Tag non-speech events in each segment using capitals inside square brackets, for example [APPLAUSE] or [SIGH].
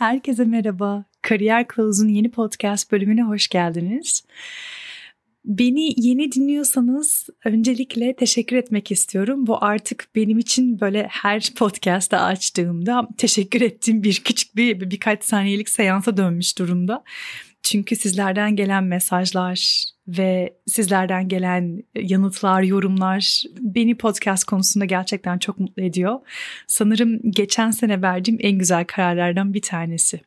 Herkese merhaba. Kariyer Kılavuz'un yeni podcast bölümüne hoş geldiniz. Beni yeni dinliyorsanız öncelikle teşekkür etmek istiyorum. Bu artık benim için böyle her podcast'ta açtığımda teşekkür ettiğim bir küçük bir birkaç saniyelik seansa dönmüş durumda. Çünkü sizlerden gelen mesajlar ve sizlerden gelen yanıtlar, yorumlar beni podcast konusunda gerçekten çok mutlu ediyor. Sanırım geçen sene verdiğim en güzel kararlardan bir tanesi.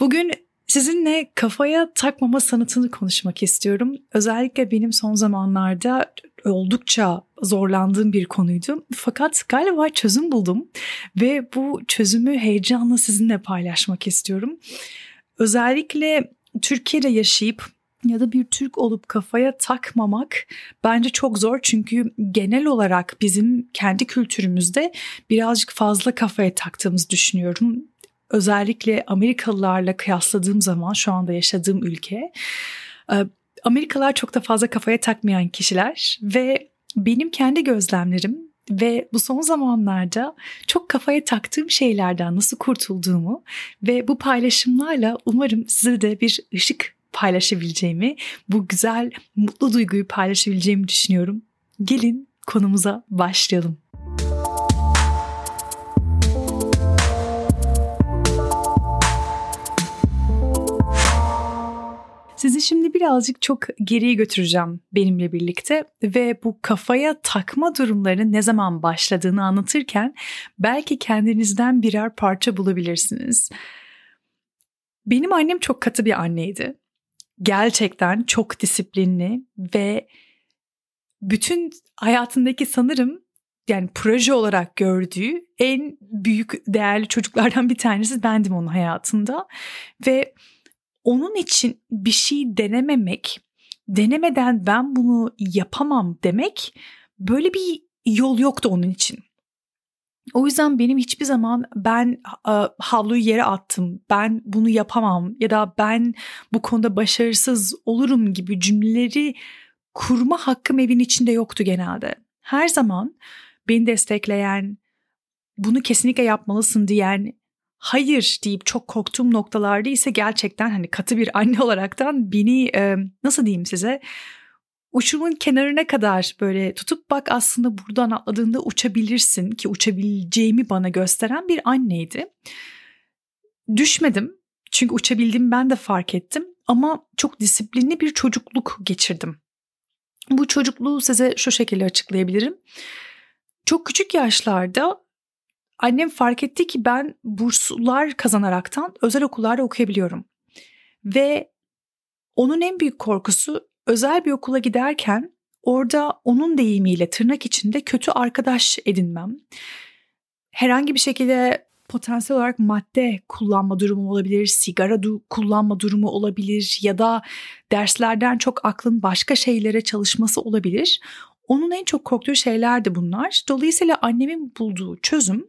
Bugün sizinle kafaya takmama sanatını konuşmak istiyorum. Özellikle benim son zamanlarda oldukça zorlandığım bir konuydu. Fakat galiba çözüm buldum ve bu çözümü heyecanla sizinle paylaşmak istiyorum. Özellikle Türkiye'de yaşayıp ya da bir Türk olup kafaya takmamak bence çok zor çünkü genel olarak bizim kendi kültürümüzde birazcık fazla kafaya taktığımızı düşünüyorum. Özellikle Amerikalılarla kıyasladığım zaman şu anda yaşadığım ülke e, Amerikalılar çok da fazla kafaya takmayan kişiler ve benim kendi gözlemlerim ve bu son zamanlarda çok kafaya taktığım şeylerden nasıl kurtulduğumu ve bu paylaşımlarla umarım size de bir ışık paylaşabileceğimi, bu güzel mutlu duyguyu paylaşabileceğimi düşünüyorum. Gelin konumuza başlayalım. Sizi şimdi birazcık çok geriye götüreceğim benimle birlikte ve bu kafaya takma durumlarının ne zaman başladığını anlatırken belki kendinizden birer parça bulabilirsiniz. Benim annem çok katı bir anneydi. Gerçekten çok disiplinli ve bütün hayatındaki sanırım yani proje olarak gördüğü en büyük değerli çocuklardan bir tanesi bendim onun hayatında ve onun için bir şey denememek, denemeden ben bunu yapamam demek böyle bir yol yoktu onun için. O yüzden benim hiçbir zaman ben havluyu yere attım, ben bunu yapamam ya da ben bu konuda başarısız olurum gibi cümleleri kurma hakkım evin içinde yoktu genelde. Her zaman beni destekleyen, bunu kesinlikle yapmalısın diyen hayır deyip çok korktuğum noktalarda ise gerçekten hani katı bir anne [LAUGHS] olaraktan beni nasıl diyeyim size uçurumun kenarına kadar böyle tutup bak aslında buradan atladığında uçabilirsin ki uçabileceğimi bana gösteren bir anneydi. Düşmedim çünkü uçabildiğimi ben de fark ettim ama çok disiplinli bir çocukluk geçirdim. Bu çocukluğu size şu şekilde açıklayabilirim. Çok küçük yaşlarda annem fark etti ki ben burslar kazanaraktan özel okullarda okuyabiliyorum. Ve onun en büyük korkusu özel bir okula giderken orada onun deyimiyle tırnak içinde kötü arkadaş edinmem. Herhangi bir şekilde potansiyel olarak madde kullanma durumu olabilir, sigara du- kullanma durumu olabilir ya da derslerden çok aklın başka şeylere çalışması olabilir. Onun en çok korktuğu şeyler de bunlar. Dolayısıyla annemin bulduğu çözüm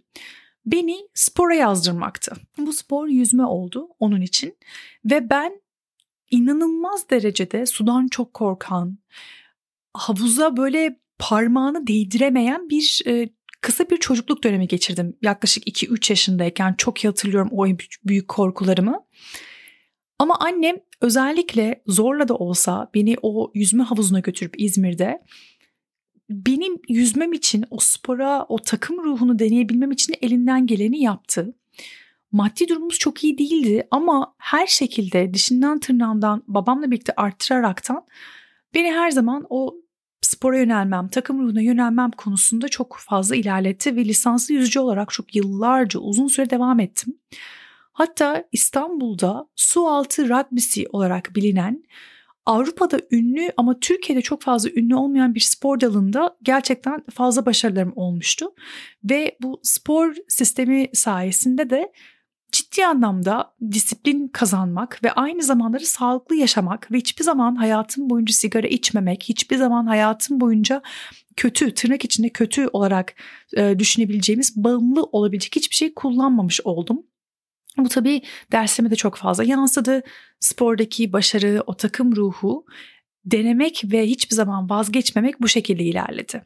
beni spora yazdırmaktı. Bu spor yüzme oldu onun için ve ben inanılmaz derecede sudan çok korkan, havuza böyle parmağını değdiremeyen bir e, kısa bir çocukluk dönemi geçirdim. Yaklaşık 2-3 yaşındayken çok iyi hatırlıyorum o büyük korkularımı. Ama annem özellikle zorla da olsa beni o yüzme havuzuna götürüp İzmir'de benim yüzmem için o spora, o takım ruhunu deneyebilmem için elinden geleni yaptı. Maddi durumumuz çok iyi değildi ama her şekilde dişinden tırnağından babamla birlikte arttıraraktan beni her zaman o spora yönelmem, takım ruhuna yönelmem konusunda çok fazla ilerletti ve lisanslı yüzücü olarak çok yıllarca uzun süre devam ettim. Hatta İstanbul'da su altı rugby'si olarak bilinen Avrupa'da ünlü ama Türkiye'de çok fazla ünlü olmayan bir spor dalında gerçekten fazla başarılarım olmuştu. Ve bu spor sistemi sayesinde de ciddi anlamda disiplin kazanmak ve aynı zamanda sağlıklı yaşamak ve hiçbir zaman hayatım boyunca sigara içmemek, hiçbir zaman hayatım boyunca kötü, tırnak içinde kötü olarak e, düşünebileceğimiz, bağımlı olabilecek hiçbir şey kullanmamış oldum. Bu tabii dersime de çok fazla yansıdı. Spordaki başarı, o takım ruhu denemek ve hiçbir zaman vazgeçmemek bu şekilde ilerledi.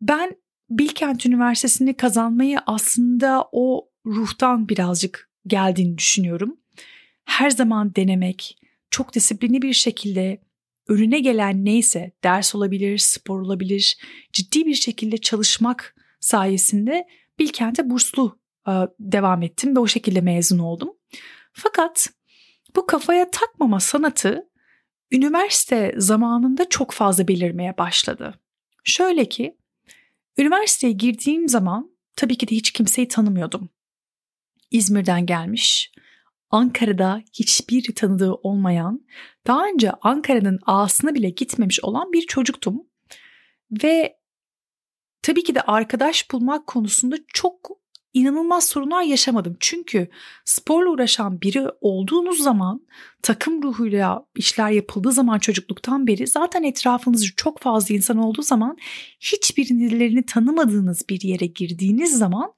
Ben Bilkent Üniversitesi'ni kazanmayı aslında o ruhtan birazcık geldiğini düşünüyorum. Her zaman denemek, çok disiplinli bir şekilde önüne gelen neyse ders olabilir, spor olabilir, ciddi bir şekilde çalışmak sayesinde Bilkent'e burslu e, devam ettim ve o şekilde mezun oldum. Fakat bu kafaya takmama sanatı üniversite zamanında çok fazla belirmeye başladı. Şöyle ki üniversiteye girdiğim zaman tabii ki de hiç kimseyi tanımıyordum. İzmir'den gelmiş, Ankara'da hiçbir tanıdığı olmayan, daha önce Ankara'nın ağasına bile gitmemiş olan bir çocuktum. Ve tabii ki de arkadaş bulmak konusunda çok inanılmaz sorunlar yaşamadım. Çünkü sporla uğraşan biri olduğunuz zaman takım ruhuyla işler yapıldığı zaman çocukluktan beri zaten etrafınızda çok fazla insan olduğu zaman hiçbirlerini tanımadığınız bir yere girdiğiniz zaman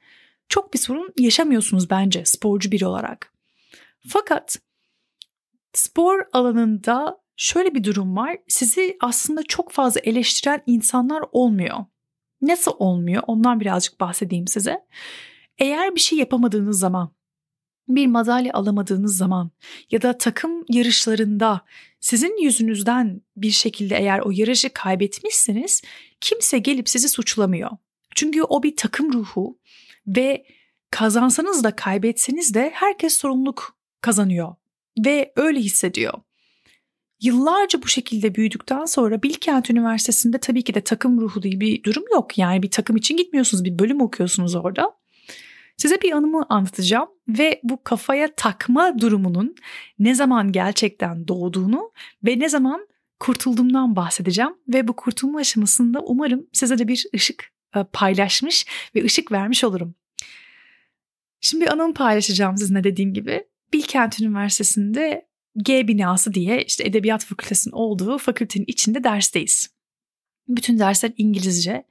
çok bir sorun yaşamıyorsunuz bence sporcu biri olarak. Fakat spor alanında şöyle bir durum var. Sizi aslında çok fazla eleştiren insanlar olmuyor. Nasıl olmuyor? Ondan birazcık bahsedeyim size. Eğer bir şey yapamadığınız zaman, bir madalya alamadığınız zaman ya da takım yarışlarında sizin yüzünüzden bir şekilde eğer o yarışı kaybetmişseniz kimse gelip sizi suçlamıyor. Çünkü o bir takım ruhu ve kazansanız da kaybetseniz de herkes sorumluluk kazanıyor ve öyle hissediyor. Yıllarca bu şekilde büyüdükten sonra Bilkent Üniversitesi'nde tabii ki de takım ruhu diye bir durum yok. Yani bir takım için gitmiyorsunuz, bir bölüm okuyorsunuz orada. Size bir anımı anlatacağım ve bu kafaya takma durumunun ne zaman gerçekten doğduğunu ve ne zaman kurtulduğumdan bahsedeceğim ve bu kurtulma aşamasında umarım size de bir ışık paylaşmış ve ışık vermiş olurum. Şimdi anımı paylaşacağım sizinle dediğim gibi. Bilkent Üniversitesi'nde G binası diye işte edebiyat fakültesinin olduğu fakültenin içinde dersteyiz. Bütün dersler İngilizce.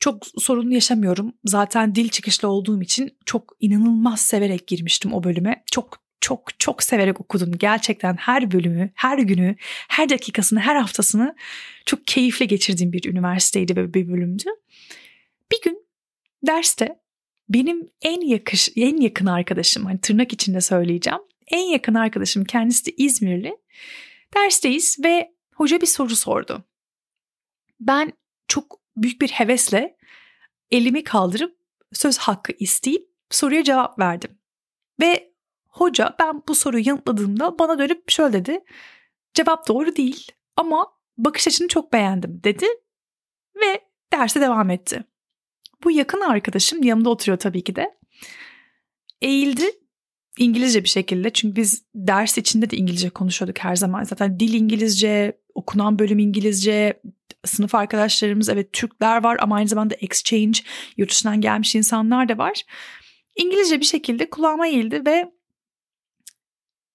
Çok sorun yaşamıyorum. Zaten dil çıkışlı olduğum için çok inanılmaz severek girmiştim o bölüme. Çok çok çok severek okudum. Gerçekten her bölümü, her günü, her dakikasını, her haftasını çok keyifle geçirdiğim bir üniversiteydi ve bir bölümdü. Bir gün derste benim en yakış en yakın arkadaşım hani tırnak içinde söyleyeceğim. En yakın arkadaşım kendisi de İzmirli. Dersteyiz ve hoca bir soru sordu. Ben çok büyük bir hevesle elimi kaldırıp söz hakkı isteyip soruya cevap verdim. Ve hoca ben bu soruyu yanıtladığımda bana dönüp şöyle dedi. Cevap doğru değil ama bakış açını çok beğendim dedi ve derse devam etti. Bu yakın arkadaşım yanımda oturuyor tabii ki de. Eğildi İngilizce bir şekilde çünkü biz ders içinde de İngilizce konuşuyorduk her zaman. Zaten dil İngilizce, okunan bölüm İngilizce, sınıf arkadaşlarımız evet Türkler var ama aynı zamanda exchange, yurt dışından gelmiş insanlar da var. İngilizce bir şekilde kulağıma eğildi ve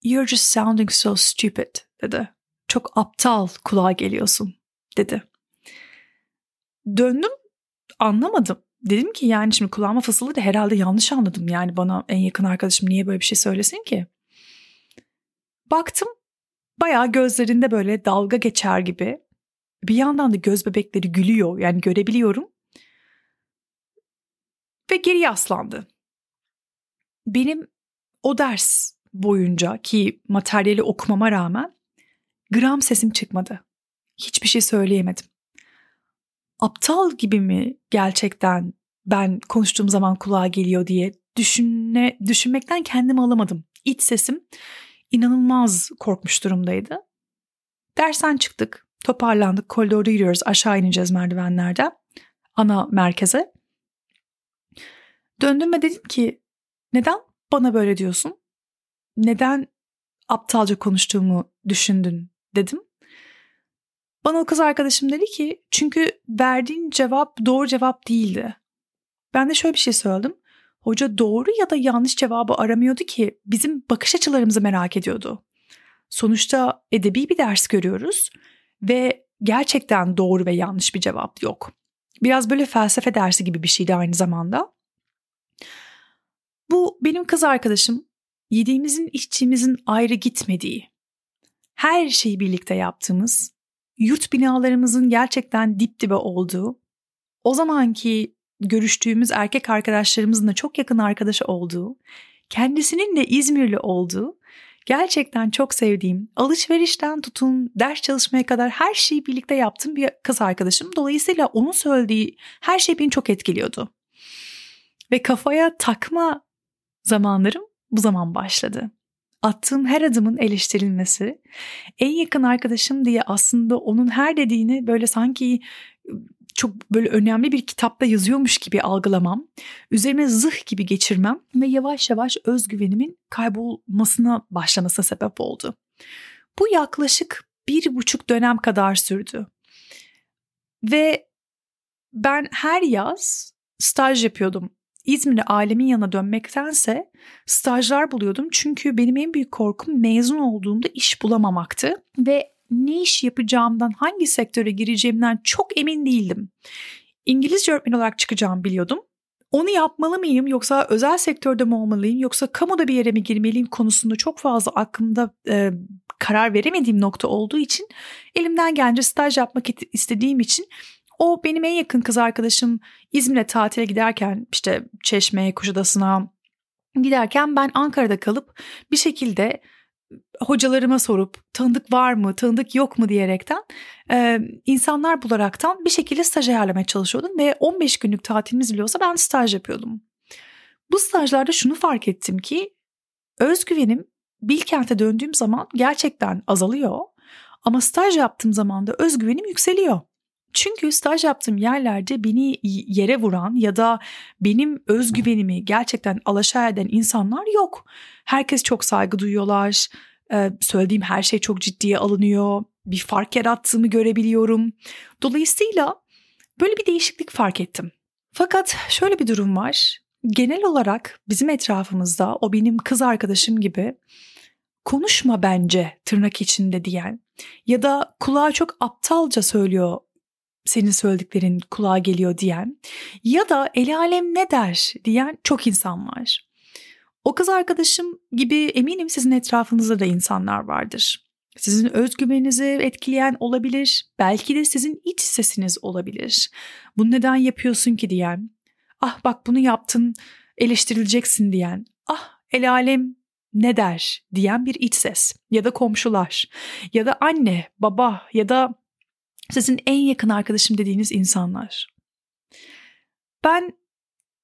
You're just sounding so stupid dedi. Çok aptal kulağa geliyorsun dedi. Döndüm anlamadım dedim ki yani şimdi kulağıma fısıldadı herhalde yanlış anladım. Yani bana en yakın arkadaşım niye böyle bir şey söylesin ki? Baktım bayağı gözlerinde böyle dalga geçer gibi. Bir yandan da göz bebekleri gülüyor yani görebiliyorum. Ve geri yaslandı. Benim o ders boyunca ki materyali okumama rağmen gram sesim çıkmadı. Hiçbir şey söyleyemedim aptal gibi mi gerçekten ben konuştuğum zaman kulağa geliyor diye düşünme, düşünmekten kendimi alamadım. İç sesim inanılmaz korkmuş durumdaydı. Dersten çıktık, toparlandık, koridorda yürüyoruz, aşağı ineceğiz merdivenlerden ana merkeze. Döndüm ve dedim ki neden bana böyle diyorsun? Neden aptalca konuştuğumu düşündün dedim. Bana o kız arkadaşım dedi ki çünkü verdiğin cevap doğru cevap değildi. Ben de şöyle bir şey söyledim. Hoca doğru ya da yanlış cevabı aramıyordu ki bizim bakış açılarımızı merak ediyordu. Sonuçta edebi bir ders görüyoruz ve gerçekten doğru ve yanlış bir cevap yok. Biraz böyle felsefe dersi gibi bir şeydi aynı zamanda. Bu benim kız arkadaşım yediğimizin içtiğimizin ayrı gitmediği, her şeyi birlikte yaptığımız, yurt binalarımızın gerçekten dip dibe olduğu, o zamanki görüştüğümüz erkek arkadaşlarımızın da çok yakın arkadaşı olduğu, kendisinin de İzmirli olduğu, gerçekten çok sevdiğim, alışverişten tutun, ders çalışmaya kadar her şeyi birlikte yaptığım bir kız arkadaşım. Dolayısıyla onun söylediği her şey beni çok etkiliyordu. Ve kafaya takma zamanlarım bu zaman başladı. Attığım her adımın eleştirilmesi, en yakın arkadaşım diye aslında onun her dediğini böyle sanki çok böyle önemli bir kitapta yazıyormuş gibi algılamam, üzerime zırh gibi geçirmem ve yavaş yavaş özgüvenimin kaybolmasına başlamasına sebep oldu. Bu yaklaşık bir buçuk dönem kadar sürdü. Ve ben her yaz staj yapıyordum. İzmir'e ailemin yanına dönmektense stajlar buluyordum. Çünkü benim en büyük korkum mezun olduğumda iş bulamamaktı. Ve ne iş yapacağımdan, hangi sektöre gireceğimden çok emin değildim. İngilizce öğretmen olarak çıkacağımı biliyordum. Onu yapmalı mıyım yoksa özel sektörde mi olmalıyım yoksa kamuda bir yere mi girmeliyim konusunda çok fazla aklımda e, karar veremediğim nokta olduğu için elimden gelince staj yapmak istediğim için o benim en yakın kız arkadaşım İzmir'e tatile giderken işte Çeşme'ye, Kuşadası'na giderken ben Ankara'da kalıp bir şekilde hocalarıma sorup tanıdık var mı, tanıdık yok mu diyerekten e, insanlar bularaktan bir şekilde staj ayarlamaya çalışıyordum ve 15 günlük tatilimiz bile olsa ben staj yapıyordum. Bu stajlarda şunu fark ettim ki özgüvenim Bilkent'e döndüğüm zaman gerçekten azalıyor ama staj yaptığım zaman da özgüvenim yükseliyor. Çünkü staj yaptığım yerlerde beni yere vuran ya da benim özgüvenimi gerçekten alaşağı eden insanlar yok. Herkes çok saygı duyuyorlar. Söylediğim her şey çok ciddiye alınıyor. Bir fark yarattığımı görebiliyorum. Dolayısıyla böyle bir değişiklik fark ettim. Fakat şöyle bir durum var. Genel olarak bizim etrafımızda o benim kız arkadaşım gibi konuşma bence tırnak içinde diyen ya da kulağa çok aptalca söylüyor senin söylediklerin kulağa geliyor diyen ya da el alem ne der diyen çok insan var. O kız arkadaşım gibi eminim sizin etrafınızda da insanlar vardır. Sizin özgüveninizi etkileyen olabilir, belki de sizin iç sesiniz olabilir. Bunu neden yapıyorsun ki diyen, ah bak bunu yaptın eleştirileceksin diyen, ah el alem ne der diyen bir iç ses ya da komşular ya da anne, baba ya da sizin en yakın arkadaşım dediğiniz insanlar. Ben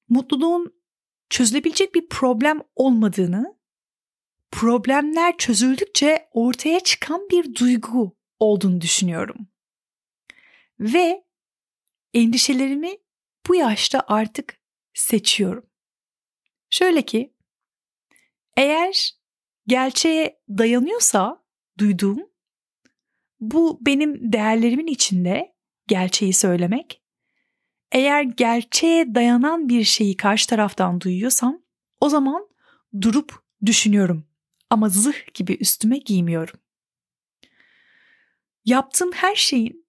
mutluluğun çözülebilecek bir problem olmadığını, problemler çözüldükçe ortaya çıkan bir duygu olduğunu düşünüyorum. Ve endişelerimi bu yaşta artık seçiyorum. Şöyle ki, eğer gerçeğe dayanıyorsa duyduğum bu benim değerlerimin içinde gerçeği söylemek. Eğer gerçeğe dayanan bir şeyi karşı taraftan duyuyorsam o zaman durup düşünüyorum ama zırh gibi üstüme giymiyorum. Yaptığım her şeyin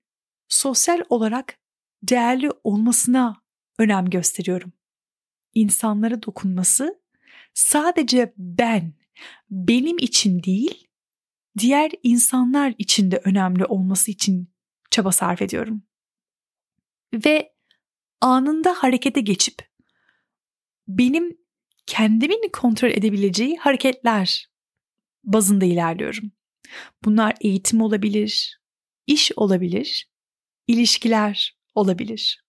sosyal olarak değerli olmasına önem gösteriyorum. İnsanlara dokunması sadece ben, benim için değil, diğer insanlar için de önemli olması için çaba sarf ediyorum. Ve anında harekete geçip benim kendimin kontrol edebileceği hareketler bazında ilerliyorum. Bunlar eğitim olabilir, iş olabilir, ilişkiler olabilir.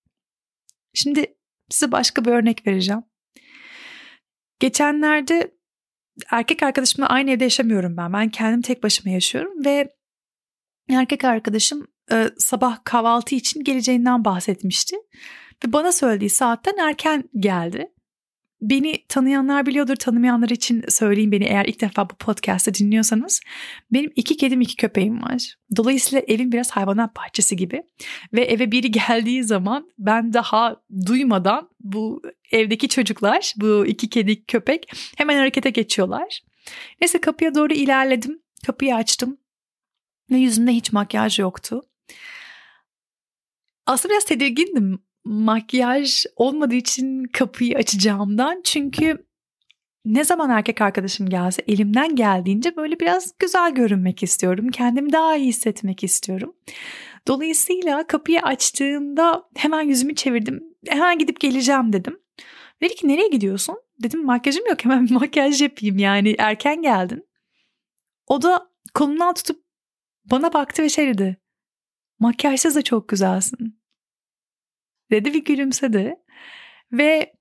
Şimdi size başka bir örnek vereceğim. Geçenlerde erkek arkadaşımla aynı evde yaşamıyorum ben. Ben kendim tek başıma yaşıyorum ve erkek arkadaşım e, sabah kahvaltı için geleceğinden bahsetmişti. Ve bana söylediği saatten erken geldi. Beni tanıyanlar biliyordur, tanımayanlar için söyleyeyim beni eğer ilk defa bu podcast'ı dinliyorsanız. Benim iki kedim, iki köpeğim var. Dolayısıyla evim biraz hayvanat bahçesi gibi. Ve eve biri [LAUGHS] geldiği zaman ben daha duymadan bu evdeki çocuklar, bu iki kedi, köpek hemen harekete geçiyorlar. Neyse kapıya doğru ilerledim. Kapıyı açtım ve yüzümde hiç makyaj yoktu. Aslında biraz tedirgindim makyaj olmadığı için kapıyı açacağımdan. Çünkü ne zaman erkek arkadaşım gelse elimden geldiğince böyle biraz güzel görünmek istiyorum. Kendimi daha iyi hissetmek istiyorum. Dolayısıyla kapıyı açtığımda hemen yüzümü çevirdim. hemen gidip geleceğim dedim. Dedi ki nereye gidiyorsun? Dedim makyajım yok [LAUGHS] hemen bir makyaj yapayım yani erken geldin. O da kolumdan tutup bana baktı ve şey dedi. Makyajsız da çok güzelsin. Dedi bir gülümsedi. Ve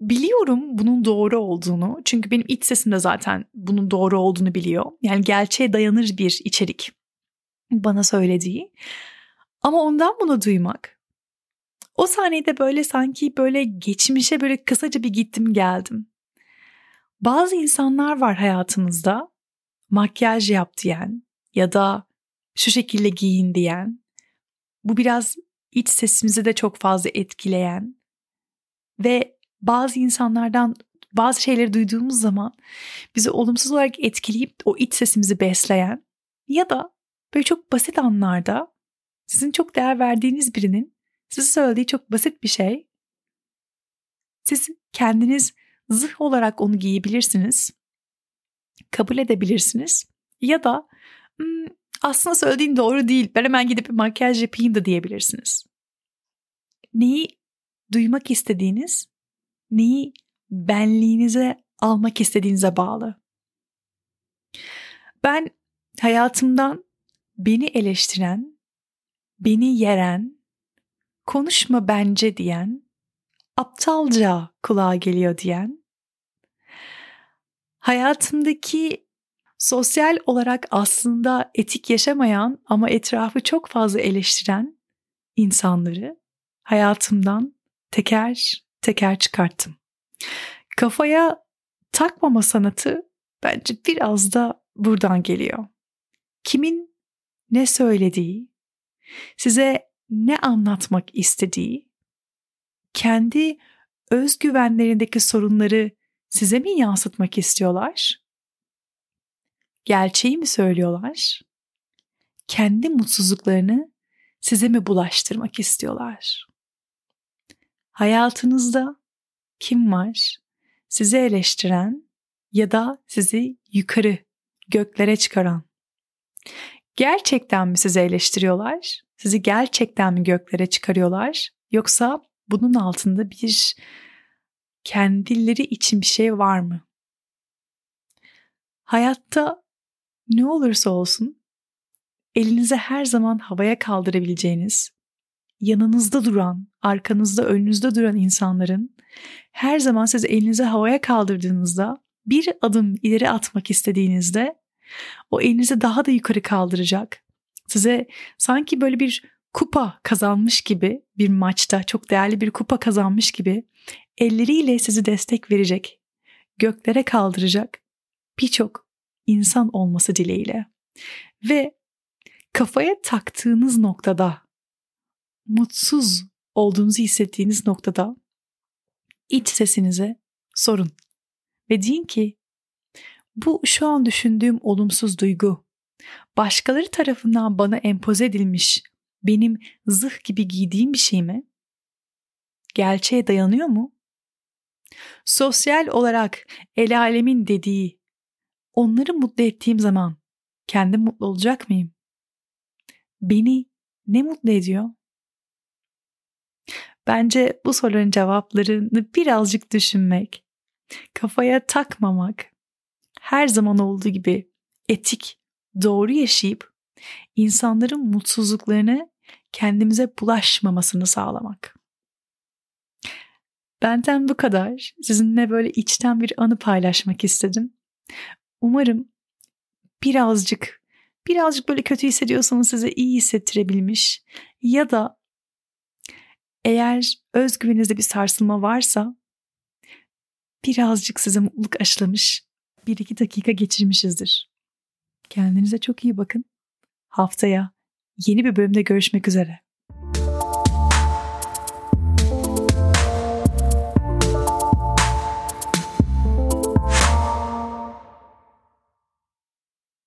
biliyorum bunun doğru olduğunu. Çünkü benim iç sesim de zaten bunun doğru olduğunu biliyor. Yani gerçeğe dayanır bir içerik bana söylediği. Ama ondan bunu duymak. O saniyede böyle sanki böyle geçmişe böyle kısaca bir gittim geldim. Bazı insanlar var hayatımızda makyaj yap diyen ya da şu şekilde giyin diyen. Bu biraz iç sesimizi de çok fazla etkileyen ve bazı insanlardan bazı şeyleri duyduğumuz zaman bizi olumsuz olarak etkileyip o iç sesimizi besleyen ya da böyle çok basit anlarda sizin çok değer verdiğiniz birinin size söylediği çok basit bir şey. Siz kendiniz zırh olarak onu giyebilirsiniz. Kabul edebilirsiniz. Ya da hmm, aslında söylediğin doğru değil. Ben hemen gidip bir makyaj yapayım da diyebilirsiniz. Neyi duymak istediğiniz, neyi benliğinize almak istediğinize bağlı. Ben hayatımdan beni eleştiren, beni yeren, konuşma bence diyen, aptalca kulağa geliyor diyen, hayatımdaki sosyal olarak aslında etik yaşamayan ama etrafı çok fazla eleştiren insanları hayatımdan teker teker çıkarttım. Kafaya takmama sanatı bence biraz da buradan geliyor. Kimin ne söylediği, size ne anlatmak istediği, kendi özgüvenlerindeki sorunları size mi yansıtmak istiyorlar? Gerçeği mi söylüyorlar? Kendi mutsuzluklarını size mi bulaştırmak istiyorlar? Hayatınızda kim var? Sizi eleştiren ya da sizi yukarı, göklere çıkaran. Gerçekten mi sizi eleştiriyorlar? Sizi gerçekten mi göklere çıkarıyorlar? Yoksa bunun altında bir kendileri için bir şey var mı? Hayatta ne olursa olsun elinize her zaman havaya kaldırabileceğiniz, yanınızda duran, arkanızda, önünüzde duran insanların her zaman siz elinize havaya kaldırdığınızda bir adım ileri atmak istediğinizde o elinizi daha da yukarı kaldıracak. Size sanki böyle bir kupa kazanmış gibi bir maçta çok değerli bir kupa kazanmış gibi elleriyle sizi destek verecek, göklere kaldıracak birçok insan olması dileğiyle. Ve kafaya taktığınız noktada, mutsuz olduğunuzu hissettiğiniz noktada iç sesinize sorun. Ve deyin ki bu şu an düşündüğüm olumsuz duygu başkaları tarafından bana empoze edilmiş benim zırh gibi giydiğim bir şey mi? Gerçeğe dayanıyor mu? Sosyal olarak el alemin dediği onları mutlu ettiğim zaman kendim mutlu olacak mıyım? Beni ne mutlu ediyor? Bence bu soruların cevaplarını birazcık düşünmek, kafaya takmamak, her zaman olduğu gibi etik, doğru yaşayıp insanların mutsuzluklarını kendimize bulaşmamasını sağlamak. Benden bu kadar. Sizinle böyle içten bir anı paylaşmak istedim. Umarım birazcık birazcık böyle kötü hissediyorsanız size iyi hissettirebilmiş ya da eğer özgüveninizde bir sarsılma varsa birazcık size mutluluk aşılamış bir iki dakika geçirmişizdir. Kendinize çok iyi bakın. Haftaya yeni bir bölümde görüşmek üzere.